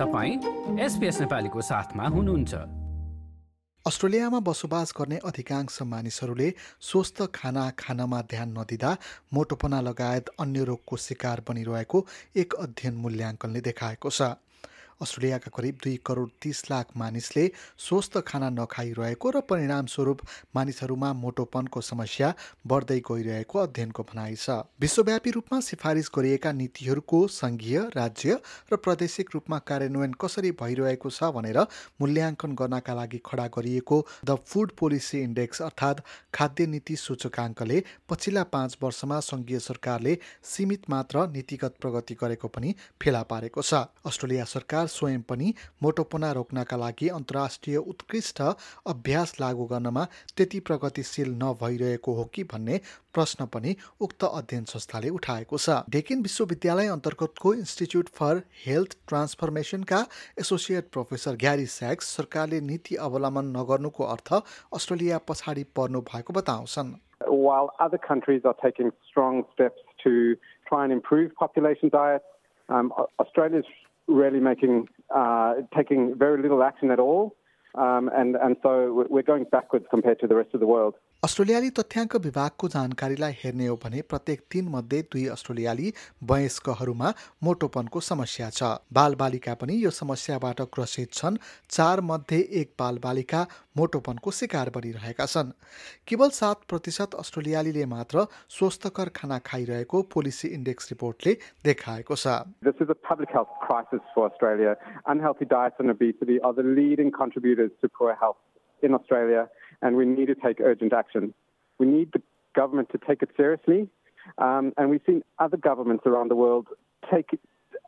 तपाईँ एसपिएस नेपालीको साथमा हुनुहुन्छ। अस्ट्रेलियामा बसोबास गर्ने अधिकांश मानिसहरूले स्वस्थ खाना खानमा ध्यान नदिँदा मोटोपना लगायत अन्य रोगको शिकार बनिरहेको एक अध्ययन मूल्याङ्कनले देखाएको छ। अस्ट्रेलियाका करिब दुई करोड तिस लाख मानिसले स्वस्थ खाना नखाइरहेको र परिणामस्वरूप मानिसहरूमा मोटोपनको समस्या बढ्दै गइरहेको अध्ययनको भनाइ छ। विश्वव्यापी रूपमा सिफारिस गरिएका नीतिहरूको सङ्घीय राज्य र प्रादेशिक रूपमा कार्यान्वयन कसरी भइरहेको छ भनेर मूल्याङ्कन गर्नका लागि खडा गरिएको द फुड पोलिसी इन्डेक्स अर्थात् खाद्य नीति सूचकाङ्कले पछिल्ला पाँच वर्षमा सङ्घीय सरकारले सीमित मात्र नीतिगत प्रगति गरेको पनि फेला पारेको छ। अस्ट्रेलिया सरकार स्वयं पनि मोटोपना रोक्नका लागि अन्तर्राष्ट्रिय उत्कृष्ट अभ्यास लागू गर्नमा त्यति प्रगतिशील नभइरहेको हो कि भन्ने प्रश्न पनि उक्त अध्ययन संस्थाले उठाएको छ। डेकिन विश्वविद्यालय अन्तर्गतको इन्स्टिच्युट फर हेल्थ ट्रान्सफर्मेसनका एसोसिएट प्रोफेसर ग्यारी स्याक्स सरकारले नीति अवलम्बन नगर्नुको अर्थ अस्ट्रेलिया पछाडि पर्नु भएको बताउँछन्। While other countries are taking strong steps to try and improve population diets, um, Australia's really making, uh, taking very little action at all. Um, and, and so we're going backwards compared to the rest of the world. अस्ट्रेलियाली तथ्याङ्क विभागको जानकारीलाई हेर्ने हो भने प्रत्येक तीन मध्ये दुई अस्ट्रेलियाली वयस्कहरूमा मोटोपनको समस्या छ। बालबालिका पनि यो समस्याबाट ग्रसित छन्। चार मध्ये एक बालबालिका मोटोपनको शिकार बनिरहेका छन्। केवल सात प्रतिशत अस्ट्रेलियालीले मात्र स्वस्थकर खाना खाइरहेको पोलिसी इन्डेक्स रिपोर्टले देखाएको छ। In Australia. And we need to take urgent action. We need the government to take it seriously, um, and we've seen other governments around the world take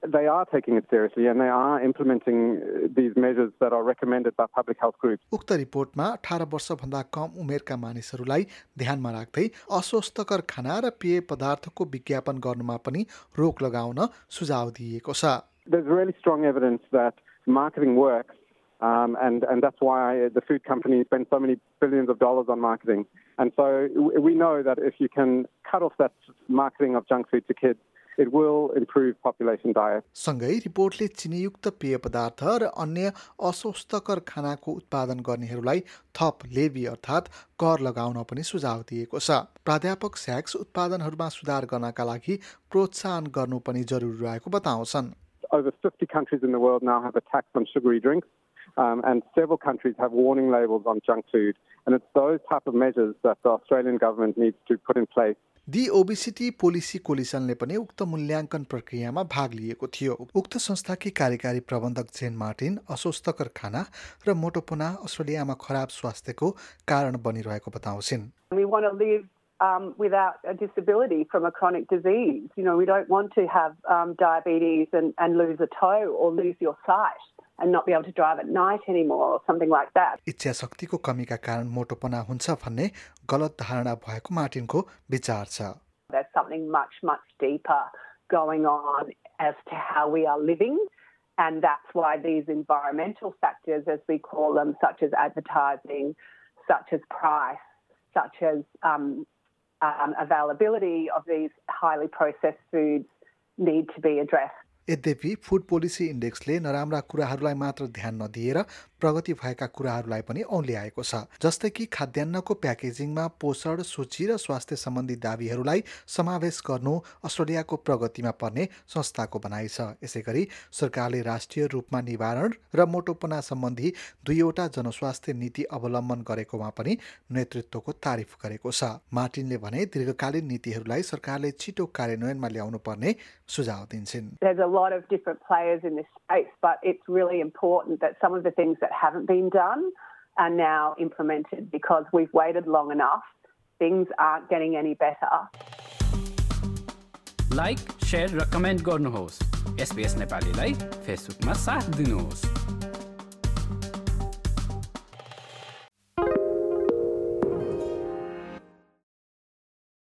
they are taking it seriously and they are implementing uh, these measures that are recommended by public health groups. उक्त रिपोर्टमा अठार वर्षभन्दा कम उमेरका मानिसहरूलाई ध्यानमा राख्दै अस्वस्थकर खाना र पेय पदार्थको विज्ञापन गर्नुमा पनि रोक लगाउन सुझाव दिएको छ There's really strong evidence that marketing works Um, and, and that's why the food companies spend so many billions of dollars on marketing. And so we know that if you can cut off that marketing of junk food to kids, it will improve population diet. सँगै रिपोर्टले चिनीयुक्त पेय पदार्थ र अन्य अस्वस्थकर खानाको उत्पादन गर्नेहरूलाई थप लेबी अर्थात् कर लगाउन पनि सुझाव दिएको छ प्राध्यापक स्याक्स उत्पादनहरूमा सुधार गर्नका लागि प्रोत्साहन गर्नु पनि जरुरी रहेको बताउँछन् Over 50 countries in the world now have a tax on sugary drinks. Um, and several countries have warning labels on junk food. And it's those type of measures that the Australian government needs to put in place. The obesity policy कोलिसनले पनि उक्त मूल्याङ्कन प्रक्रियामा भाग लिएको थियो उक्त संस्थाकी कार्यकारी प्रबन्धक जेन मार्टिन अस्वस्थकर खाना र मोटोपना अस्ट्रेलियामा खराब स्वास्थ्यको कारण बनिरहेको बताउँछिन् We want to live um, without a disability from a chronic disease. You know, we don't want to have um, diabetes and, and lose a toe or lose your sight. and not be able to drive at night anymore or something like that. इच्छा शक्तिको कमीका कारण मोटोपना हुन्छ भन्ने गलत धारणा भएको मार्टिनको विचार छ. There's something much much deeper going on as to how we are living and that's why these environmental factors as we call them such as advertising, such as price, such as um, um, availability of these highly processed foods need to be addressed. यद्यपि food policy इन्डेक्सले नराम्रा कुराहरूलाई मात्र ध्यान नदिएर प्रगति भएका कुराहरूलाई पनि औल्याएको छ जस्तै कि खाद्यान्नको प्याकेजिङमा पोषण सूची र स्वास्थ्य सम्बन्धी दावीहरूलाई समावेश गर्नु अस्ट्रेलियाको प्रगतिमा पर्ने संस्थाको भनाइ छ। यसै गरी सरकारले राष्ट्रिय रूपमा निवारण र मोटोपना सम्बन्धी दुईवटा जनस्वास्थ्य नीति अवलम्बन गरेकोमा पनि नेतृत्वको तारिफ गरेको छ। मार्टिनले भने दीर्घकालीन नीतिहरूलाई सरकारले छिटो कार्यान्वयनमा ल्याउनु पर्ने सुझाव दिन्छन्। that haven't been done are now implemented because we've waited long enough. Things aren't getting any better. Like share र कमेन्ट गर्नुहोस् एसपिएस नेपालीलाई फेसबुकमा साथ दिनुहोस्